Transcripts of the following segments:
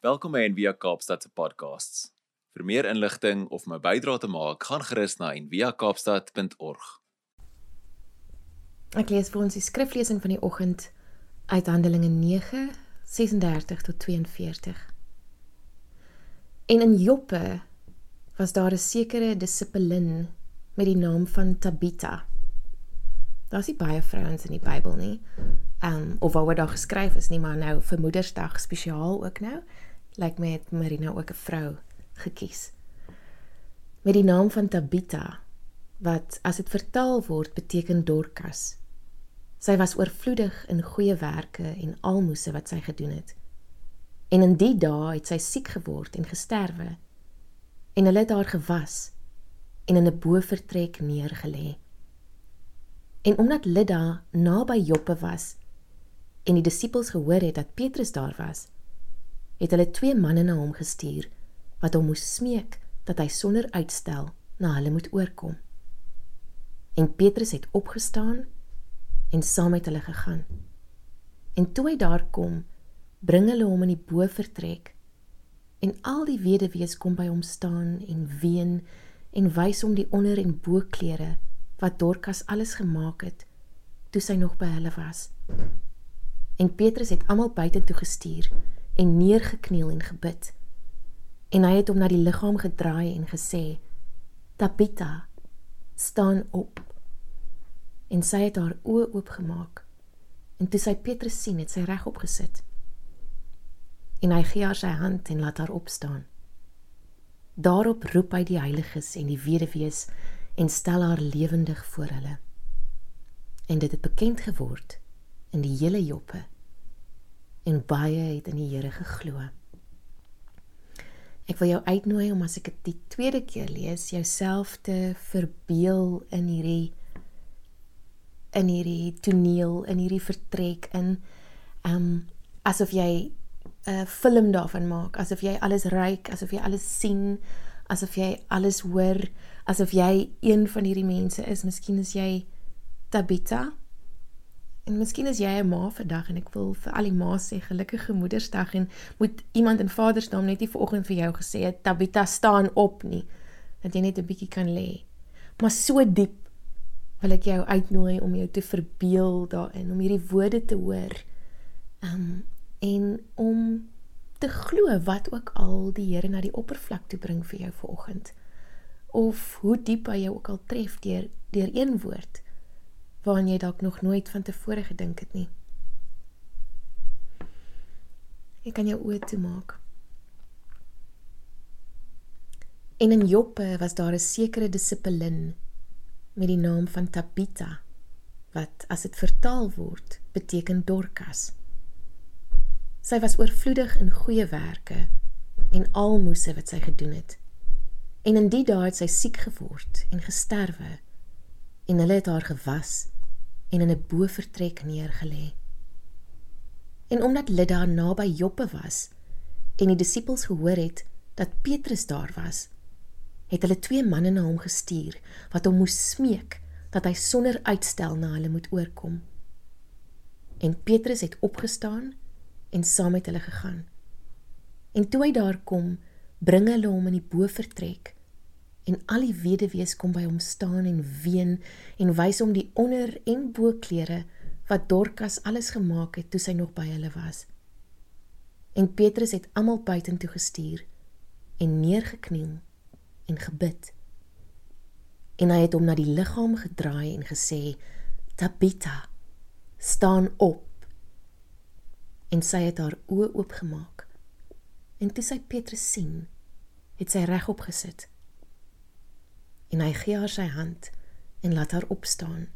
Welkom by Envia Kaapstad se podcasts. Vir meer inligting of my bydrae te maak, gaan gerus na enviakaapstad.org. Ek lees vir ons die skriflesing van die oggend uit Handelinge 9:36 tot 42. En in Joppe was daar 'n sekere dissipelin met die naam van Tabitha. Daar's nie baie vrouens in die Bybel nie. Ehm um, of wat daar geskryf is nie, maar nou vir Moedersdag spesiaal ook nou lyk my het Marina ook 'n vrou gekies. Met die naam van Tabitha wat as dit vertaal word beteken Dorcas. Sy was oorvloedig in goeie werke en almoses wat sy gedoen het. En in die dae het sy siek geword en gesterwe. En hulle het haar gewas en in 'n bovertrek neergelê. En omdat Lydda naby Joppe was en die disippels gehoor het dat Petrus daar was, het hulle twee manne na hom gestuur wat hom moes smeek dat hy sonder uitstel na hulle moet oorkom. En Petrus het opgestaan en saam met hulle gegaan. En toe hy daar kom, bring hulle hom in die bovertrek en al die weduwees kom by hom staan en ween en wys hom die onder en boklere wat Dorcas alles gemaak het toe sy nog by hulle was. En Petrus het almal buitentoe gestuur en neergekniel en gebid. En hy het hom na die liggaam gedraai en gesê: "Tabitha, staan op." En sy het haar oë oopgemaak. En toe sy Petrus sien, het sy regop gesit. En hy gee haar sy hand en laat haar opstaan. Daarop roep hy die heiliges en die weduwees en stel haar lewendig voor hulle. En dit het bekend geword in die hele Joppe en baie het in die Here geglo. Ek wil jou uitnooi om as ek dit die tweede keer lees, jouself te verbeel in hierdie in hierdie toneel, in hierdie vertrek in um asof jy 'n film daarvan maak, asof jy alles ryk, asof jy alles sien, asof jy alles hoor, asof jy een van hierdie mense is. Miskien is jy Tabitha En miskien is jy 'n ma vandag en ek wil vir al die ma's sê gelukkige Moedersdag en moet iemand in Vadersnaam net nie vanoggend vir jou gesê het Tabita staan op nie dat jy net 'n bietjie kan lê. Maar so diep wil ek jou uitnooi om jou te verbeel daarin, om hierdie woorde te hoor. Um en om te glo wat ook al die Here na die oppervlak toe bring vir jou vanoggend. Of hoe diep hy jou ook al tref deur deur een woord waaraan jy dalk nog nooit van tevore gedink het nie. Ek kan jou oë toemaak. En in Joppe was daar 'n sekere dissipelin met die naam van Tabitha wat as dit vertaal word beteken Dorcas. Sy was oorvloedig in goeie werke en almoses wat sy gedoen het. En in die dae het sy siek geword en gesterwe en hulle het haar gewas en in 'n bovertrek neergelê. En omdat Lydda naby Joppe was en die disippels gehoor het dat Petrus daar was, het hulle twee manne na hom gestuur wat hom moes smeek dat hy sonder uitstel na hulle moet oorkom. En Petrus het opgestaan en saam met hulle gegaan. En toe hy daar kom, bring hulle hom in die bovertrek en al die weduwees kom by hom staan en ween en wys hom die onder en bo klere wat Dorcas alles gemaak het toe sy nog by hulle was. En Petrus het almal buitentoe gestuur en neergekniel en gebid. En hy het hom na die liggaam gedraai en gesê: "Tabitha, staan op." En sy het haar oë oopgemaak. En toe sy Petrus sien, het sy regop gesit en hy gee haar sy hand en laat haar opstaan.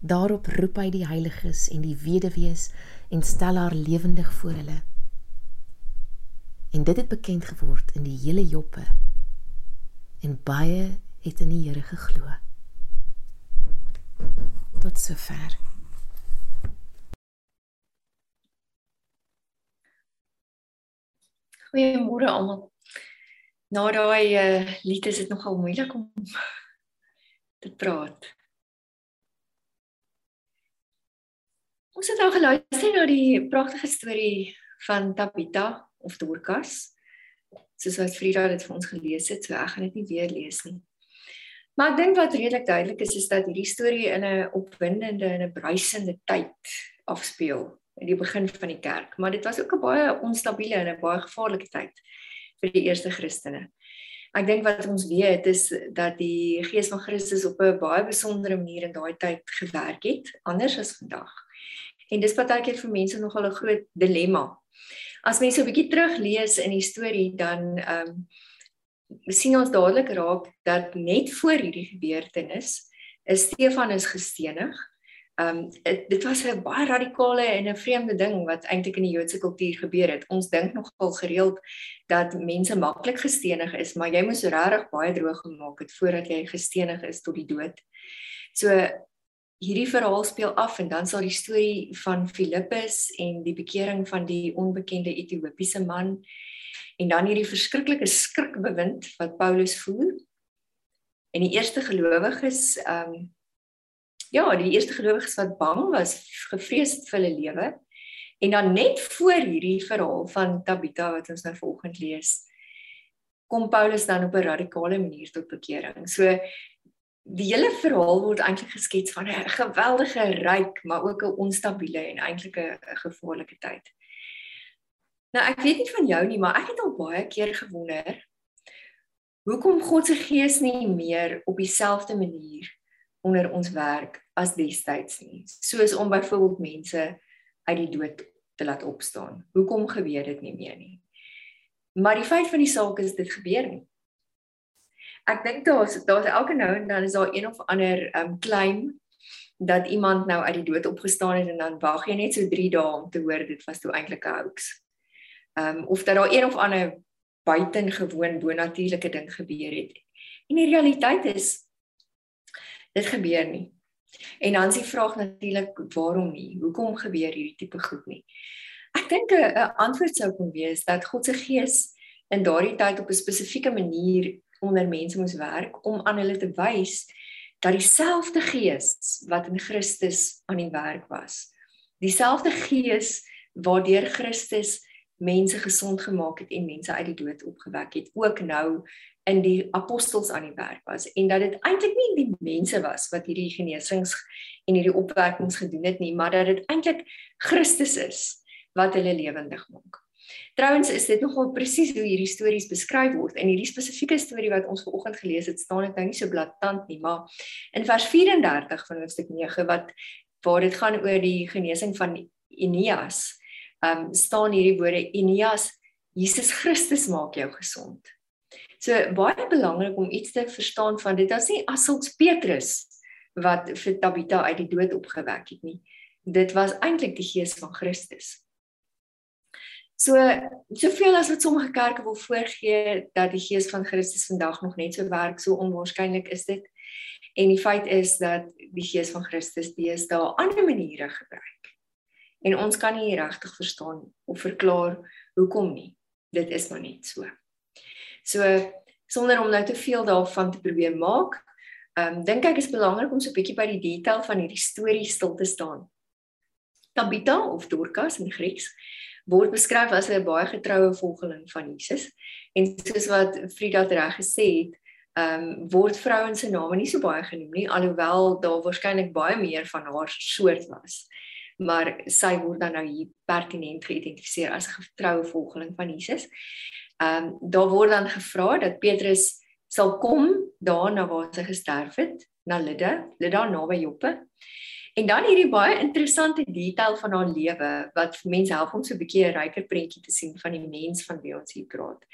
Daarop roep hy die heiliges en die weduwees en stel haar lewendig voor hulle. En dit het bekend geword in die hele Joppe en baie het in die Here geglo. Tot sover. Goeiemôre almal na daai uh, lied is dit nogal moeilik om te praat. Ons het nou geluister na die pragtige storie van Tabita of Dorcas. Soos wat Frida dit vir ons gelees het, so ek gaan dit nie weer lees nie. Maar ek dink wat redelik duidelik is is dat hierdie storie in 'n opwindende en 'n bruisende tyd afspeel in die begin van die kerk, maar dit was ook 'n baie onstabiele en 'n baie gevaarlike tyd vir die eerste Christene. Ek dink wat ons weet is dat die Gees van Christus op 'n baie besondere manier in daai tyd gewerk het, anders as vandag. En dis partykeer vir mense nogal 'n groot dilemma. As mense 'n bietjie teruglees in die storie dan ehm um, sien ons dadelik raak dat net voor hierdie gebeurtenis is Stefanus gestenig Ehm um, dit was 'n baie radikale en 'n vreemde ding wat eintlik in die Joodse kultuur gebeur het. Ons dink nogal gereeld dat mense maklik gestenig is, maar jy moes regtig baie droog gemaak het voordat jy gestenig is tot die dood. So hierdie verhaal speel af en dan sal die storie van Filippus en die bekering van die onbekende Ethiopiese man en dan hierdie verskriklike skrikbewind wat Paulus voer. En die eerste gelowiges ehm um, ja, die eerste gelowiges wat bang was, gevrees het vir hulle lewe. En dan net voor hierdie verhaal van Tabitha wat ons nou vanoggend lees, kom Paulus dan op 'n radikale manier tot bekering. So die hele verhaal word eintlik geskets van 'n geweldige ryk, maar ook 'n onstabiele en eintlik 'n gevaarlike tyd. Nou ek weet nie van jou nie, maar ek het al baie keer gewonder hoekom God se gees nie meer op dieselfde manier onder ons werk as destyds nie. Soos om byvoorbeeld mense uit die dood te laat opstaan. Hoekom gebeur dit nie meer nie? Maar die feit van die saak is dit gebeur nie. Ek dink daar's daar's elke nou en dan is daar een of ander um claim dat iemand nou uit die dood opgestaan het en dan wag jy net so 3 dae om te hoor dit was toe eintlik 'n hoax. Um of dat daar een of ander buitengewoon bonatuurlike ding gebeur het. En die realiteit is dit gebeur nie. En dan is die vraag natuurlik waarom nie? Hoekom gebeur hierdie tipe goed nie? Ek dink 'n antwoord sou kon wees dat God se gees in daardie tyd op 'n spesifieke manier onder mense moes werk om aan hulle te wys dat dieselfde gees wat in Christus aan die werk was, dieselfde gees waardeur Christus mense gesond gemaak het en mense uit die dood opgewek het, ook nou in die apostels aan die werk was en dat dit eintlik nie die mense was wat hierdie genesings en hierdie opwekkings gedoen het nie, maar dat dit eintlik Christus is wat hulle lewendig maak. Trouwens is dit nogal presies hoe hierdie stories beskryf word en hierdie spesifieke storie wat ons vanoggend gelees het, staan dit nou nie so blaatant nie, maar in vers 34 van hoofstuk 9 wat waar dit gaan oor die genesing van Enias, ehm um, staan hierdie woorde Enias Jesus Christus maak jou gesond. So baie belangrik om iets te verstaan van dit as nie asels Petrus wat vir Tabitha uit die dood opgewek het nie. Dit was eintlik die gees van Christus. So soveel as wat sommige kerke wil voorgee dat die gees van Christus vandag nog net so werk, so onwaarskynlik is dit. En die feit is dat die gees van Christus deesdae ander maniere gebruik. En ons kan nie regtig verstaan of verklaar hoekom nie. Dit is maar net so. So sonder om nou te veel daarvan te probeer maak, ehm um, dink ek is belangrik om so 'n bietjie by die detail van hierdie storie stil te staan. Tabitha of Dorcas in Grieks word beskryf as 'n baie getroue volgeling van Jesus en soos wat Frida reg gesê het, ehm um, word vrouens se name nie so baie genoem nie alhoewel daar waarskynlik baie meer van haar soort was. Maar sy word dan nou hier pertinent geïdentifiseer as 'n getroue volgeling van Jesus. Ehm um, daar word dan gevra dat Petrus sal kom daarna waar hy gesterf het, na Lydda, Lydda naby Joppe. En dan hierdie baie interessante detail van haar lewe wat mense help om so 'n bietjie 'n ryker prentjie te sien van die mens van wie ons hier praat.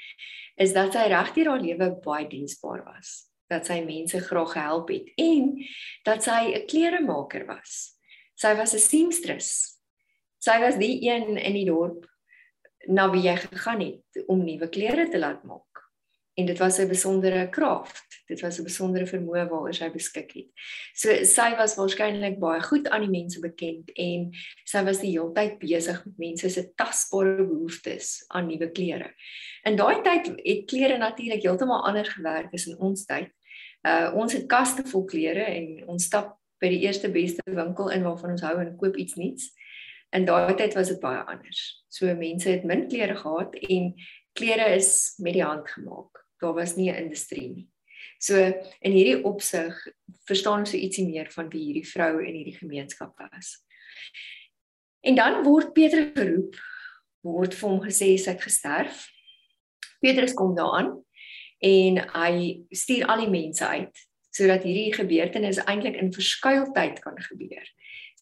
Is dat sy regtig haar lewe baie diensbaar was, dat sy mense graag gehelp het en dat sy 'n kleremaker was. Sy was 'n seamstress. Sy was die een in die dorp na wie jy gegaan het om nuwe klere te laat maak. En dit was 'n besondere kraft. Dit was 'n besondere vermoë waaroor sy beskik het. So sy was waarskynlik baie goed aan die mense bekend en sy was die hele tyd besig met mense se tasbare behoeftes aan nuwe klere. In daai tyd het klere natuurlik heeltemal anders gewerk as in ons tyd. Uh ons het kaste vol klere en ons stap by die eerste beste winkel in waarvan ons hou en koop iets nuuts. In daai tyd was dit baie anders. So mense het min klere gehad en klere is met die hand gemaak. Daar was nie 'n industrie nie. So in hierdie opsig verstaan ons so ietsie meer van wie hierdie vrou in hierdie gemeenskap was. En dan word Petrus geroep, word vir hom gesê hy het gesterf. Petrus kom daaraan en hy stuur al die mense uit sodat hierdie gebeurtenis eintlik in verskuiltyd kan gebeur.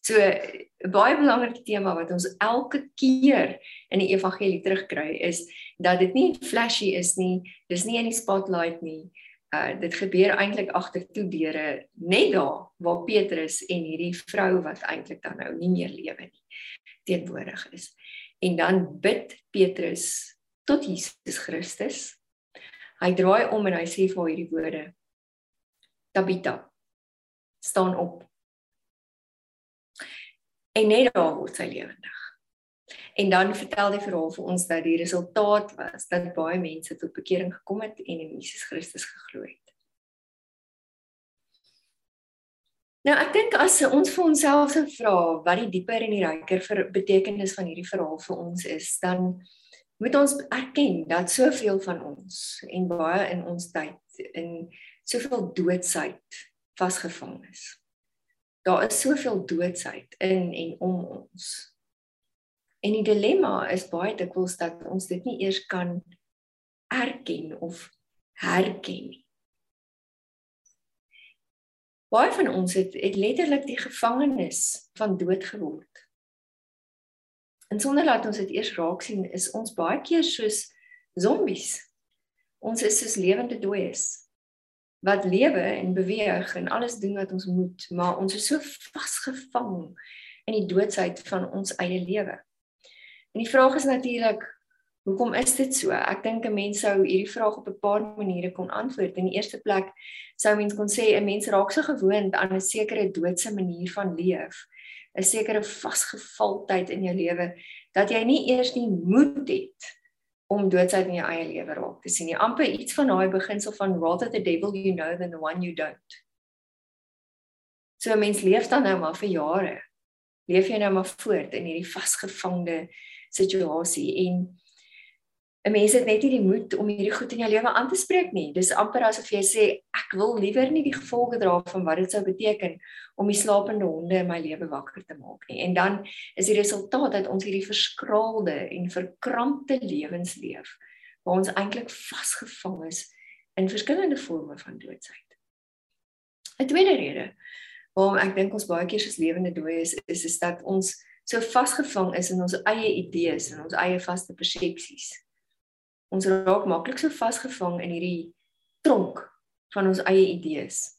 So 'n baie belangrike tema wat ons elke keer in die evangelie terugkry is dat dit nie flashy is nie, dis nie in die spotlight nie. Uh dit gebeur eintlik agter toe deure net daar waar Petrus en hierdie vrou wat eintlik dan nou nie meer lewe nie teenwoordig is. En dan bid Petrus tot Jesus Christus. Hy draai om en hy sê vir haar hierdie woorde: Tabita, staan op. En net daar word sy lewendig. En dan vertel die verhaal vir ons dat die resultaat was dat baie mense tot bekering gekom het en in Jesus Christus geglo het. Nou ek dink as ons vir onsself sou vra wat die dieper en die ryker vir betekenis van hierdie verhaal vir ons is, dan moet ons erken dat soveel van ons en baie in ons tyd in soveel doodsheid vasgevang is. Daar is soveel doodsheid in en om ons. En die dilemma is baie dikwels dat ons dit nie eers kan erken of herken nie. Baie van ons het het letterlik die gevangenes van dood geword. En sonder dat ons dit eers raak sien, is ons baie keer soos zombies. Ons is soos lewende dooies wat lewe en beweeg en alles doen wat ons moet, maar ons is so vasgevang in die doodsheid van ons eie lewe. En die vraag is natuurlik, Hoekom is dit so? Ek dink 'n mens sou hierdie vraag op 'n paar maniere kon antwoord. In die eerste plek sou mens kon sê 'n mens raak so gewoond aan 'n sekere doodse manier van leef, 'n sekere vasgevaldheid in jou lewe dat jy nie eers die moed het om doodsheid in jou eie lewe raak te sien nie. amper iets van daai beginsel van rather the devil you know than the one you don't. So 'n mens leef dan nou maar vir jare. Leef jy nou maar voort in hierdie vasgevangde situasie en 'n mens het net nie die moed om hierdie goed in jou lewe aan te spreek nie. Dis amper asof jy sê ek wil liewer nie die gevolge dra van wat dit sou beteken om die slapende honde in my lewe wakker te maak nie. En dan is die resultaat dat ons hierdie verskraalde en verkrampte lewens leef waar ons eintlik vasgevang is in verskillende forme van doodsheid. 'n Tweede rede waarom ek dink ons baie keer soos lewende dooi is, is is dat ons so vasgevang is in ons eie idees en ons eie vaste persepsies ons raak maklik so vasgevang in hierdie tronk van ons eie idees.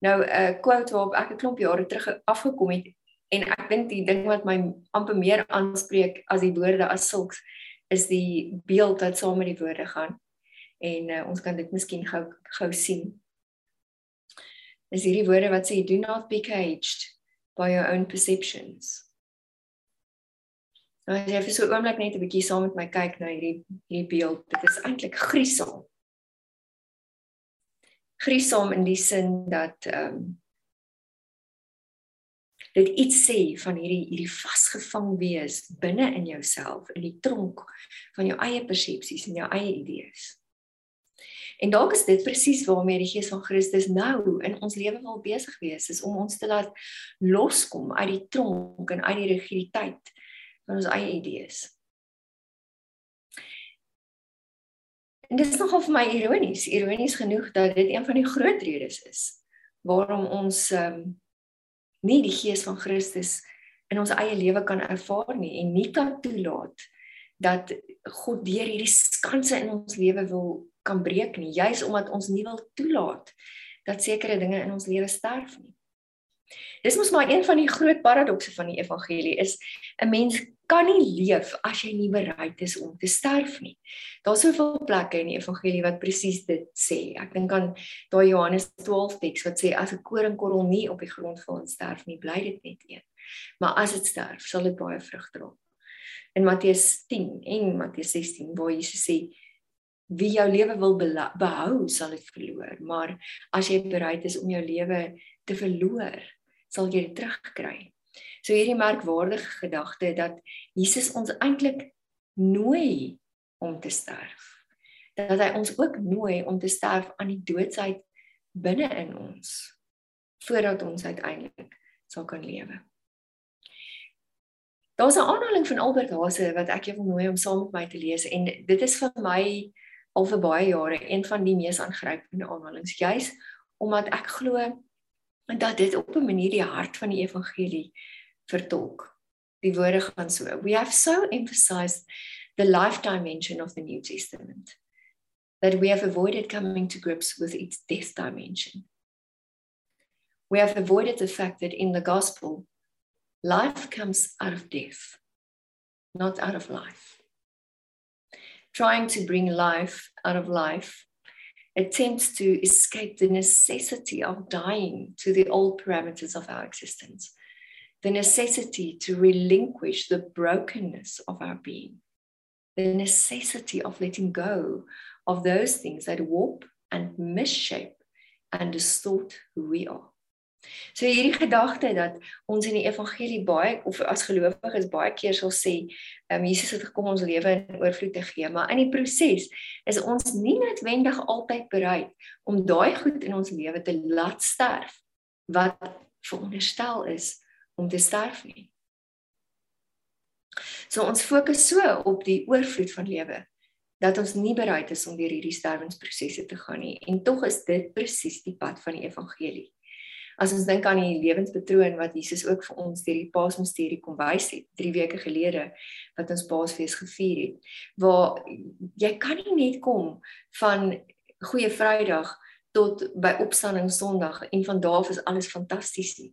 Nou 'n uh, quote waarop ek 'n klomp jare terug afgekom het en ek dink die ding wat my amper meer aanspreek as die woorde as sulks is die beeld wat saam met die woorde gaan. En uh, ons kan dit miskien gou gou sien. Is hierdie woorde wat sê do not be caged by your own perceptions. Nou as jy vir so 'n oomblik net 'n bietjie saam met my kyk na hierdie hierdie beeld, dit is eintlik griesaam. Griesaam in die sin dat ehm um, dit iets sê van hierdie hierdie vasgevang wees binne in jouself in die tronk van jou eie persepsies en jou eie idees. En dalk is dit presies waarmee die Gees van Christus nou in ons lewe wil besig wees, is om ons te laat loskom uit die tronk en uit die rigiditeit van ons eie idees. En dit is nogal vir my ironies, ironies genoeg dat dit een van die groot redes is waarom ons ehm um, nie die gees van Christus in ons eie lewe kan ervaar nie en nie kan toelaat dat God deur hierdie skanse in ons lewe wil kan breek nie, juis omdat ons nie wil toelaat dat sekere dinge in ons lewe sterf nie. Dis mos maar een van die groot paradokse van die evangelie is 'n mens kan nie leef as jy nie bereid is om te sterf nie. Daar's soveel plekke in die evangelie wat presies dit sê. Ek dink aan daai Johannes 12 teks wat sê as 'n koringkorrel nie op die grond val en sterf nie, bly dit net een. Maar as dit sterf, sal dit baie vrug dra. In Matteus 10 en Matteus 16 waar Jesus sê wie jou lewe wil behou, sal dit verloor, maar as jy bereid is om jou lewe te verloor, sal jy dit terugkry. So hierdie merkwaardige gedagte dat Jesus ons eintlik nooi om te sterf. Dat hy ons ook nooi om te sterf aan die doodsheid binne in ons voordat ons uiteindelik sal kan lewe. Daar's 'n aanhaling van Albert Hase wat ek jou wil nooi om saam met my te lees en dit is vir my al vir baie jare een van die mees aangrypende aanhalings juis omdat ek glo dat dit op 'n manier die hart van die evangelie vertolk. Die woorde gaan so: We have so emphasized the life dimension of the New Testament that we have avoided coming to grips with its death dimension. We have avoided the fact that in the gospel Life comes out of death, not out of life. Trying to bring life out of life attempts to escape the necessity of dying to the old parameters of our existence, the necessity to relinquish the brokenness of our being, the necessity of letting go of those things that warp and misshape and distort who we are. So hierdie gedagte dat ons in die evangelie baie of as gelowiges baie keer sal sê, ehm um, Jesus het gekom ons lewe in oorvloed te gee, maar in die proses is ons nie noodwendig altyd bereid om daai goed in ons lewe te laat sterf wat veronderstel is om te sterf nie. So ons fokus so op die oorvloed van lewe dat ons nie bereid is om deur hierdie sterwensprosesse te gaan nie en tog is dit presies die pad van die evangelie as ons dink aan die lewenspatroon wat Jesus ook vir ons deur die Paasmisterie kom wys het 3 weke gelede wat ons Paasfees gevier het waar jy kan nie net kom van goeie Vrydag tot by opstanding Sondag en van daar af is alles fantasties nie.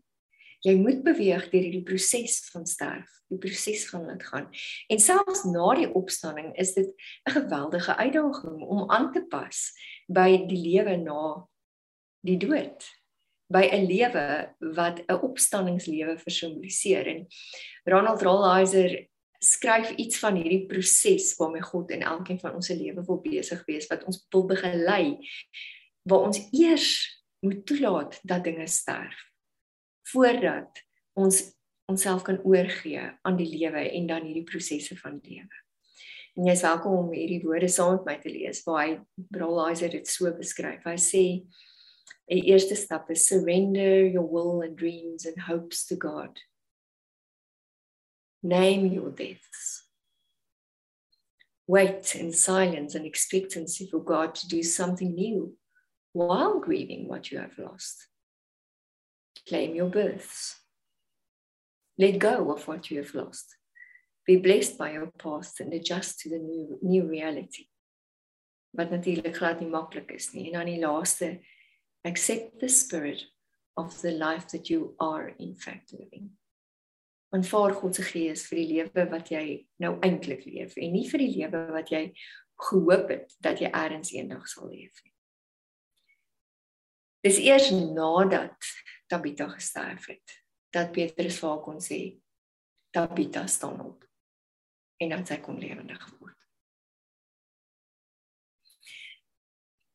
Jy moet beweeg deur hierdie proses van sterf die proses van dit gaan. En selfs na die opstanding is dit 'n geweldige uitdaging om aan te pas by die lewe na die dood by 'n lewe wat 'n opstanningslewe versimboliseer en Ronald Rolheiser skryf iets van hierdie proses waarmee God in elkeen van ons se lewe wil besig wees wat ons wil begelei waar ons eers moet toelaat dat dinge sterf voordat ons onsself kan oorgee aan die lewe en dan hierdie prosesse van lewe. En jy is welkom om hierdie woorde saam met my te lees waar hy Rolheiser dit so beskryf. Hy sê 'n eerste stap is surrender your will and dreams and hopes to God. Name your deaths. Wait in silence and expectancy for God to do something new while grieving what you have lost. Claim your births. Let go of what you have lost. Be blessed by your past and adjust to the new, new reality. Wat natuurlik glad nie maklik is nie. En dan die laaste accept the spirit of the life that you are in fact living. Aanvaar God se gees vir die lewe wat jy nou eintlik leef en nie vir die lewe wat jy gehoop het dat jy eers eendag sal leef nie. Dis eers nadat Tabitha gesterf het dat Petrus vir haar kon sê Tabitha staan op en dat sy kon lewendig word.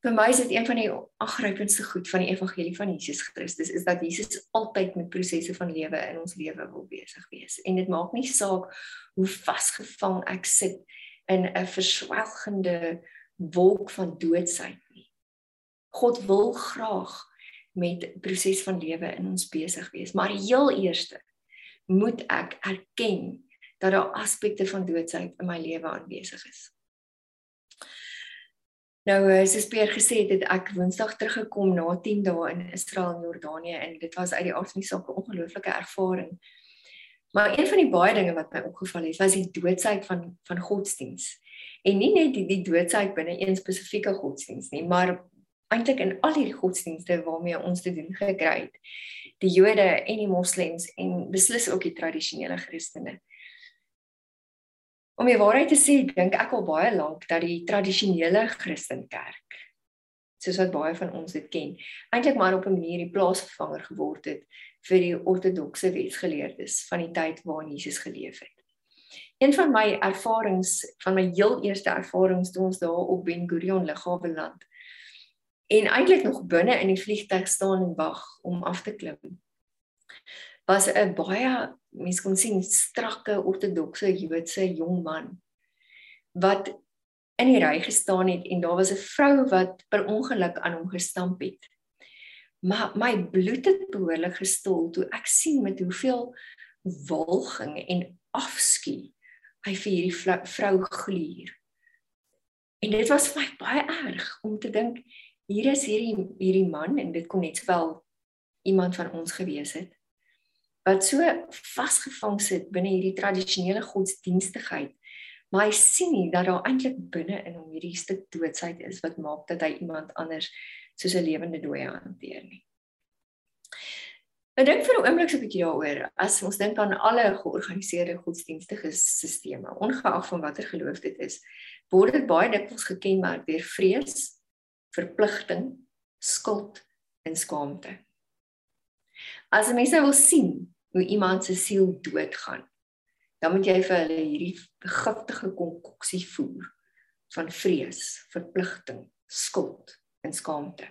Vir my is dit een van die aangrypendste goed van die evangelie van Jesus Christus is dat Jesus altyd met prosesse van lewe in ons lewe wil besig wees. En dit maak nie saak hoe vasgevang ek sit in 'n verswelgende wolk van doodsheid nie. God wil graag met proses van lewe in ons besig wees, maar heel eerste moet ek erken dat daar aspekte van doodsheid in my lewe aanwesig is. Nou eh, soos Peer gesê het, het ek Woensdag teruggekom na 10 dae in Israel en Jordanië en dit was uit die aard van die saak 'n ongelooflike ervaring. Maar een van die baie dinge wat my opgeval het, was die doodsheid van van godsdiens. En nie net die, die doodsheid binne een spesifieke godsdiens nie, maar eintlik in al hierdie godsdienste waarmee ons te doen gekry het. Die Jode en die Moslems en beslis ook die tradisionele Christene. Om die waarheid te sê, dink ek al baie lank dat die tradisionele Christenkerk, soos wat baie van ons dit ken, eintlik maar op 'n manier die plaasvervanger geword het vir die ortodokse wetsgeleerdes van die tyd waarin Jesus geleef het. Een van my ervarings, van my heel eerste ervarings toe ons daar op Ben Gurion Lughawe land en eintlik nog binne in die vliegtuig staan en wag om af te klim was 'n baie mens kon sien strakke ortodokse Joodse jong man wat in die ry gestaan het en daar was 'n vrou wat per ongeluk aan hom gestamp het. Maar my bloed het behoorlik gestol toe ek sien met hoeveel walging en afskuw hy vir hierdie vrou gluur. En dit was vir my baie erg om te dink hier is hierdie hierdie man en dit kon net wel iemand van ons gewees het wat so vasgevang sit binne hierdie tradisionele godsdienstigheid maar hy sien nie dat daar eintlik binne in hom hierdie stuk doodsheid is wat maak dat hy iemand anders soos 'n lewende dooie hanteer nie. Ek dink vir 'n oomblik so 'n bietjie daaroor as ons dink aan alle georganiseerde godsdienstige stelsels, ongeag van watter geloof dit is, word dit baie dikwels gekenmerk deur vrees, verpligting, skuld en skaamte. As mense wil sien hoe iemand se siel doodgaan, dan moet jy vir hulle hierdie giftige konkoksie voer van vrees, verpligting, skuld en skaamte.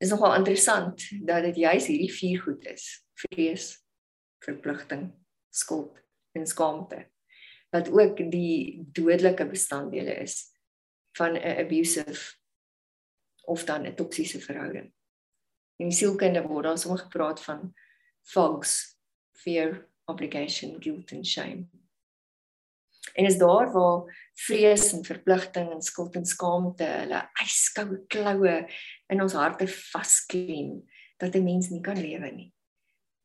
Is nogal interessant dat dit juis hierdie vier goed is: vrees, verpligting, skuld en skaamte wat ook die dodelike bestanddele is van 'n abusive of dan 'n toksiese verhouding. In die sielkunde word daar soms gepraat van fogs, fear, obligation, guilt and shame. En is daar waar vrees en verpligting en skuld en skaamte hulle yskoue kloue in ons harte vasklem dat 'n mens nie kan lewe nie.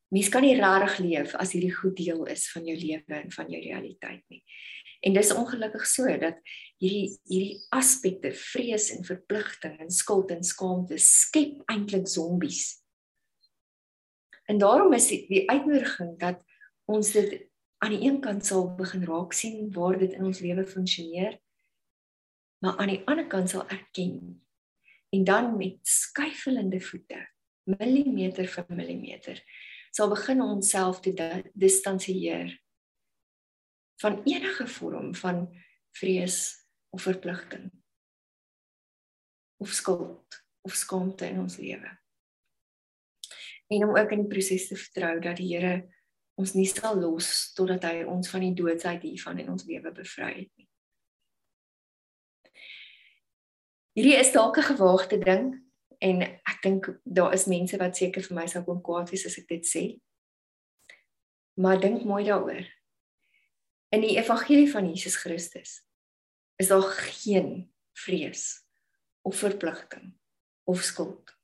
Mens kan nie regtig leef as hierdie goed deel is van jou lewe en van jou realiteit nie. En dis ongelukkig so dat hierdie hierdie aspekte vrees en verpligting en skuld en skaamte skep eintlik zombies. En daarom is die, die uitnodiging dat ons dit aan die een kant sal begin raak sien waar dit in ons lewe funksioneer maar aan die ander kant sal erken. En dan met skuifelende voete millimeter vir millimeter sal begin onsself te distansieer van enige vorm van vrees of verpligting of skuld of skaamte in ons lewe en om ook in die proses te vertrou dat die Here ons nie sal los totdat hy ons van die doodsheid hiervan in ons lewe bevry het nie. Hierdie is dalk 'n gewaagte ding en ek dink daar is mense wat seker vir my sou kom kwaad wees as ek dit sê. Maar dink mooi daaroor. In die evangelie van Jesus Christus is daar geen vrees of verpligting of skuld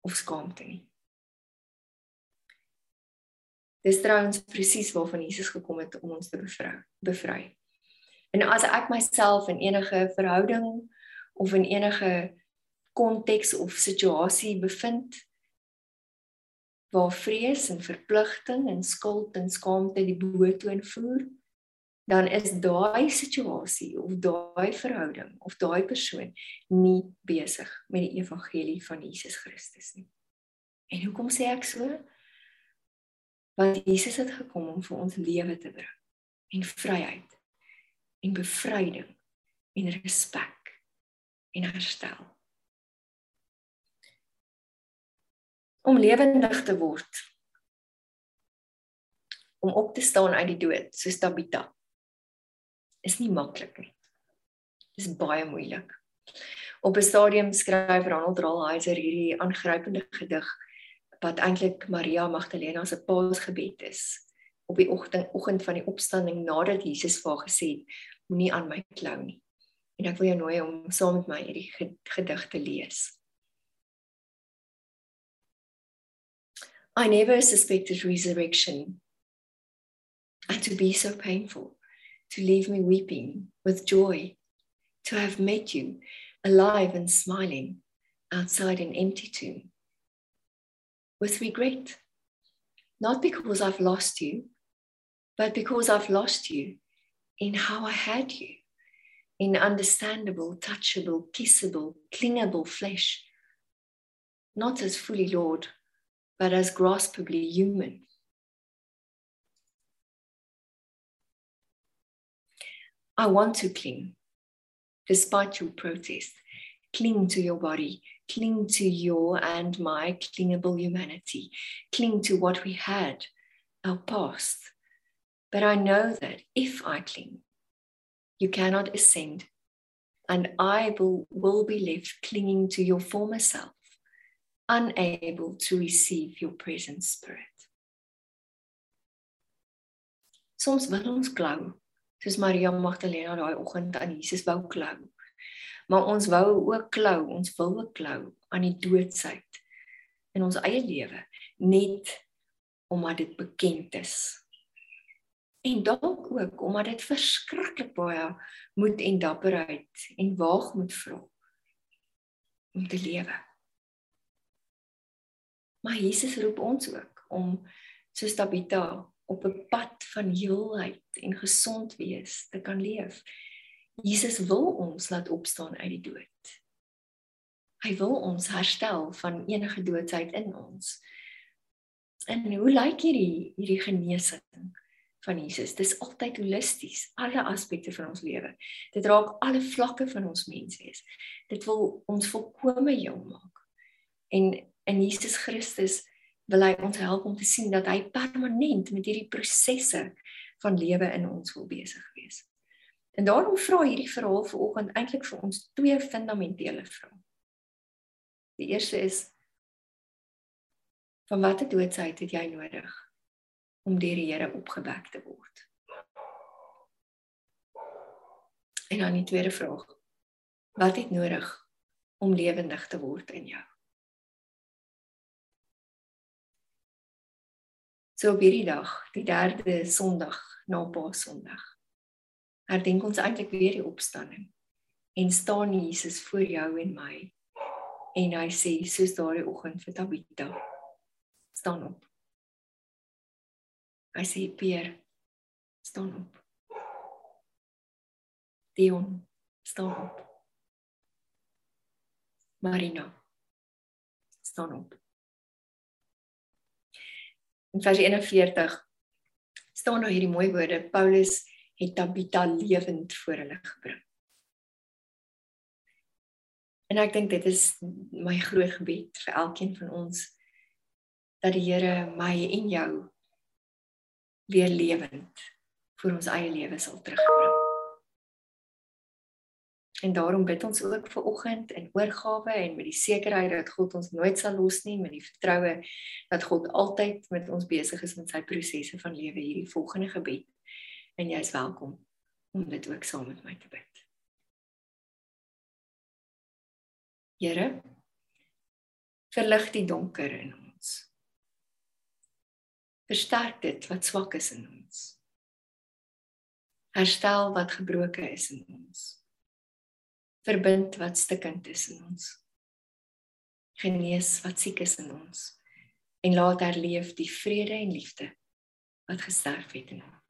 of skaamte nie. Dis trouens presies waarvan Jesus gekom het om ons te bevry. bevry. En as ek myself in enige verhouding of in enige konteks of situasie bevind waar vrees en verpligting en skuld en skaamte die boetoon voer, dan is daai situasie of daai verhouding of daai persoon nie besig met die evangelie van Jesus Christus nie. En hoekom sê ek so? Want Jesus het gekom om vir ons lewe te bring en vryheid en bevryding en respek en herstel. Om lewendig te word. Om op te staan uit die dood, so Tabitha. Is nie maklik nie. Dis baie moeilik. Op 'n stadium skryf Ronald Ralheiser hierdie aangrypende gedig wat eintlik Maria Magdalena se paasgebed is op die oggend oggend van die opstanding nadat Jesus vir haar gesê het moenie aan my klou nie. En ek wil jou nooi om saam met my hierdie gedig te lees. I never suspected resurrection and to be so painful to leave me weeping with joy to have met you alive and smiling outside an empty tomb with regret. Not because I've lost you, but because I've lost you in how I had you, in understandable, touchable, kissable, clingable flesh, not as fully Lord, but as graspably human. I want to cling, despite your protest, Cling to your body, cling to your and my clingable humanity, cling to what we had, our past. But I know that if I cling, you cannot ascend, and I will, will be left clinging to your former self, unable to receive your present spirit. Soms wil ons klou, soos Maria Magdalena daai oggend aan Jesus wou klou. Maar ons wou ook klou, ons wil ook klou aan die doodsheid in ons eie lewe, net omdat dit bekend is. En dalk ook omdat dit verskriklik baie moed en dapperheid en waagmoed vra om te lewe. Maar Jesus roep ons ook om soos Tabitha op 'n pad van heelheid en gesond wees te kan leef. Jesus wil ons laat opstaan uit die dood. Hy wil ons herstel van enige doodsheid in ons. En hoe lyk hierdie hierdie genesing van Jesus? Dis altyd holisties, alle aspekte van ons lewe. Dit raak alle vlakke van ons menswees. Dit wil ons volkome heel maak. En in Jesus Christus wil hy ons help om te sien dat hy permanent met hierdie prosesse van lewe in ons wil besig wees. En daarom vra hierdie verhaal vanoggend eintlik vir ons twee fundamentele vrae. Die eerste is van watter doodsheid het jy nodig om deur die Here opgewek te word? En dan die tweede vraag. Wat het nodig om lewendig te word in jou? So op hierdie dag, die derde Sondag na Paasondag, herdenk ons eintlik weer die opstanding en staan Jesus voor jou en my. En hy sê soos daardie oggend vir Tabitha, staan op. Hy sê Pier, staan op. Dion, staan op. Marina, staan op in vers 41 staan daar hierdie mooi woorde Paulus het Tabitha lewend voor hulle gebring. En ek dink dit is my groot gebed vir elkeen van ons dat die Here my en jou weer lewend vir ons eie lewe sal terugbring. En daarom bid ons ook vir oggend in oorgawe en met die sekerheid dat God ons nooit sal los nie, met die vertroue dat God altyd met ons besig is met sy prosesse van lewe hierdie volgende gebed. En jy is welkom om dit ook saam met my te bid. Here, verlig die donker in ons. Versterk dit wat swak is in ons. Herstel wat gebroken is in ons verbind wat stikkend is in ons. Genees wat siek is in ons en laat herleef die vrede en liefde wat gesterf het in ons.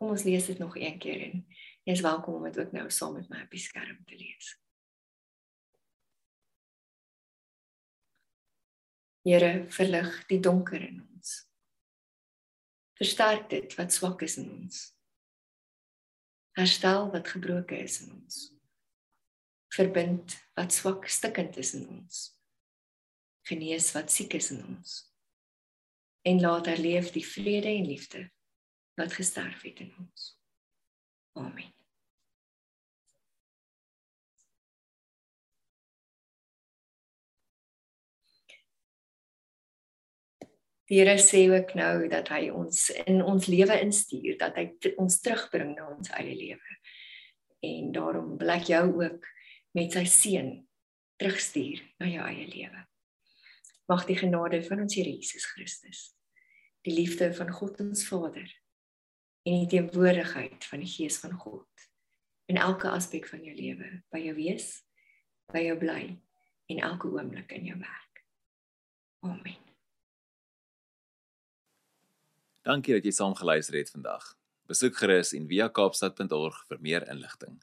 Kom ons lees dit nog een keer en jy is welkom om dit ook nou saam met my op die skerm te lees. Here, verlig die donker in ons. Versterk dit wat swak is in ons herstel wat gebroken is in ons verbind wat swak stikkend is in ons genees wat siek is in ons en laat herleef die vrede en liefde wat gesterf het in ons amen Die Here sê ook nou dat hy ons in ons lewe instuur, dat hy ons terugbring na ons eie lewe. En daarom wil ek jou ook met sy seën terugstuur na jou eie lewe. Mag die genade van ons Here Jesus Christus, die liefde van God ons Vader en die teenwoordigheid van die Gees van God in elke aspek van jou lewe by jou wees, by jou bly en elke oomblik in jou werk. Amen. Dankie dat jy saam geluister het vandag. Besoek gerus en via kaapstad.org vir meer inligting.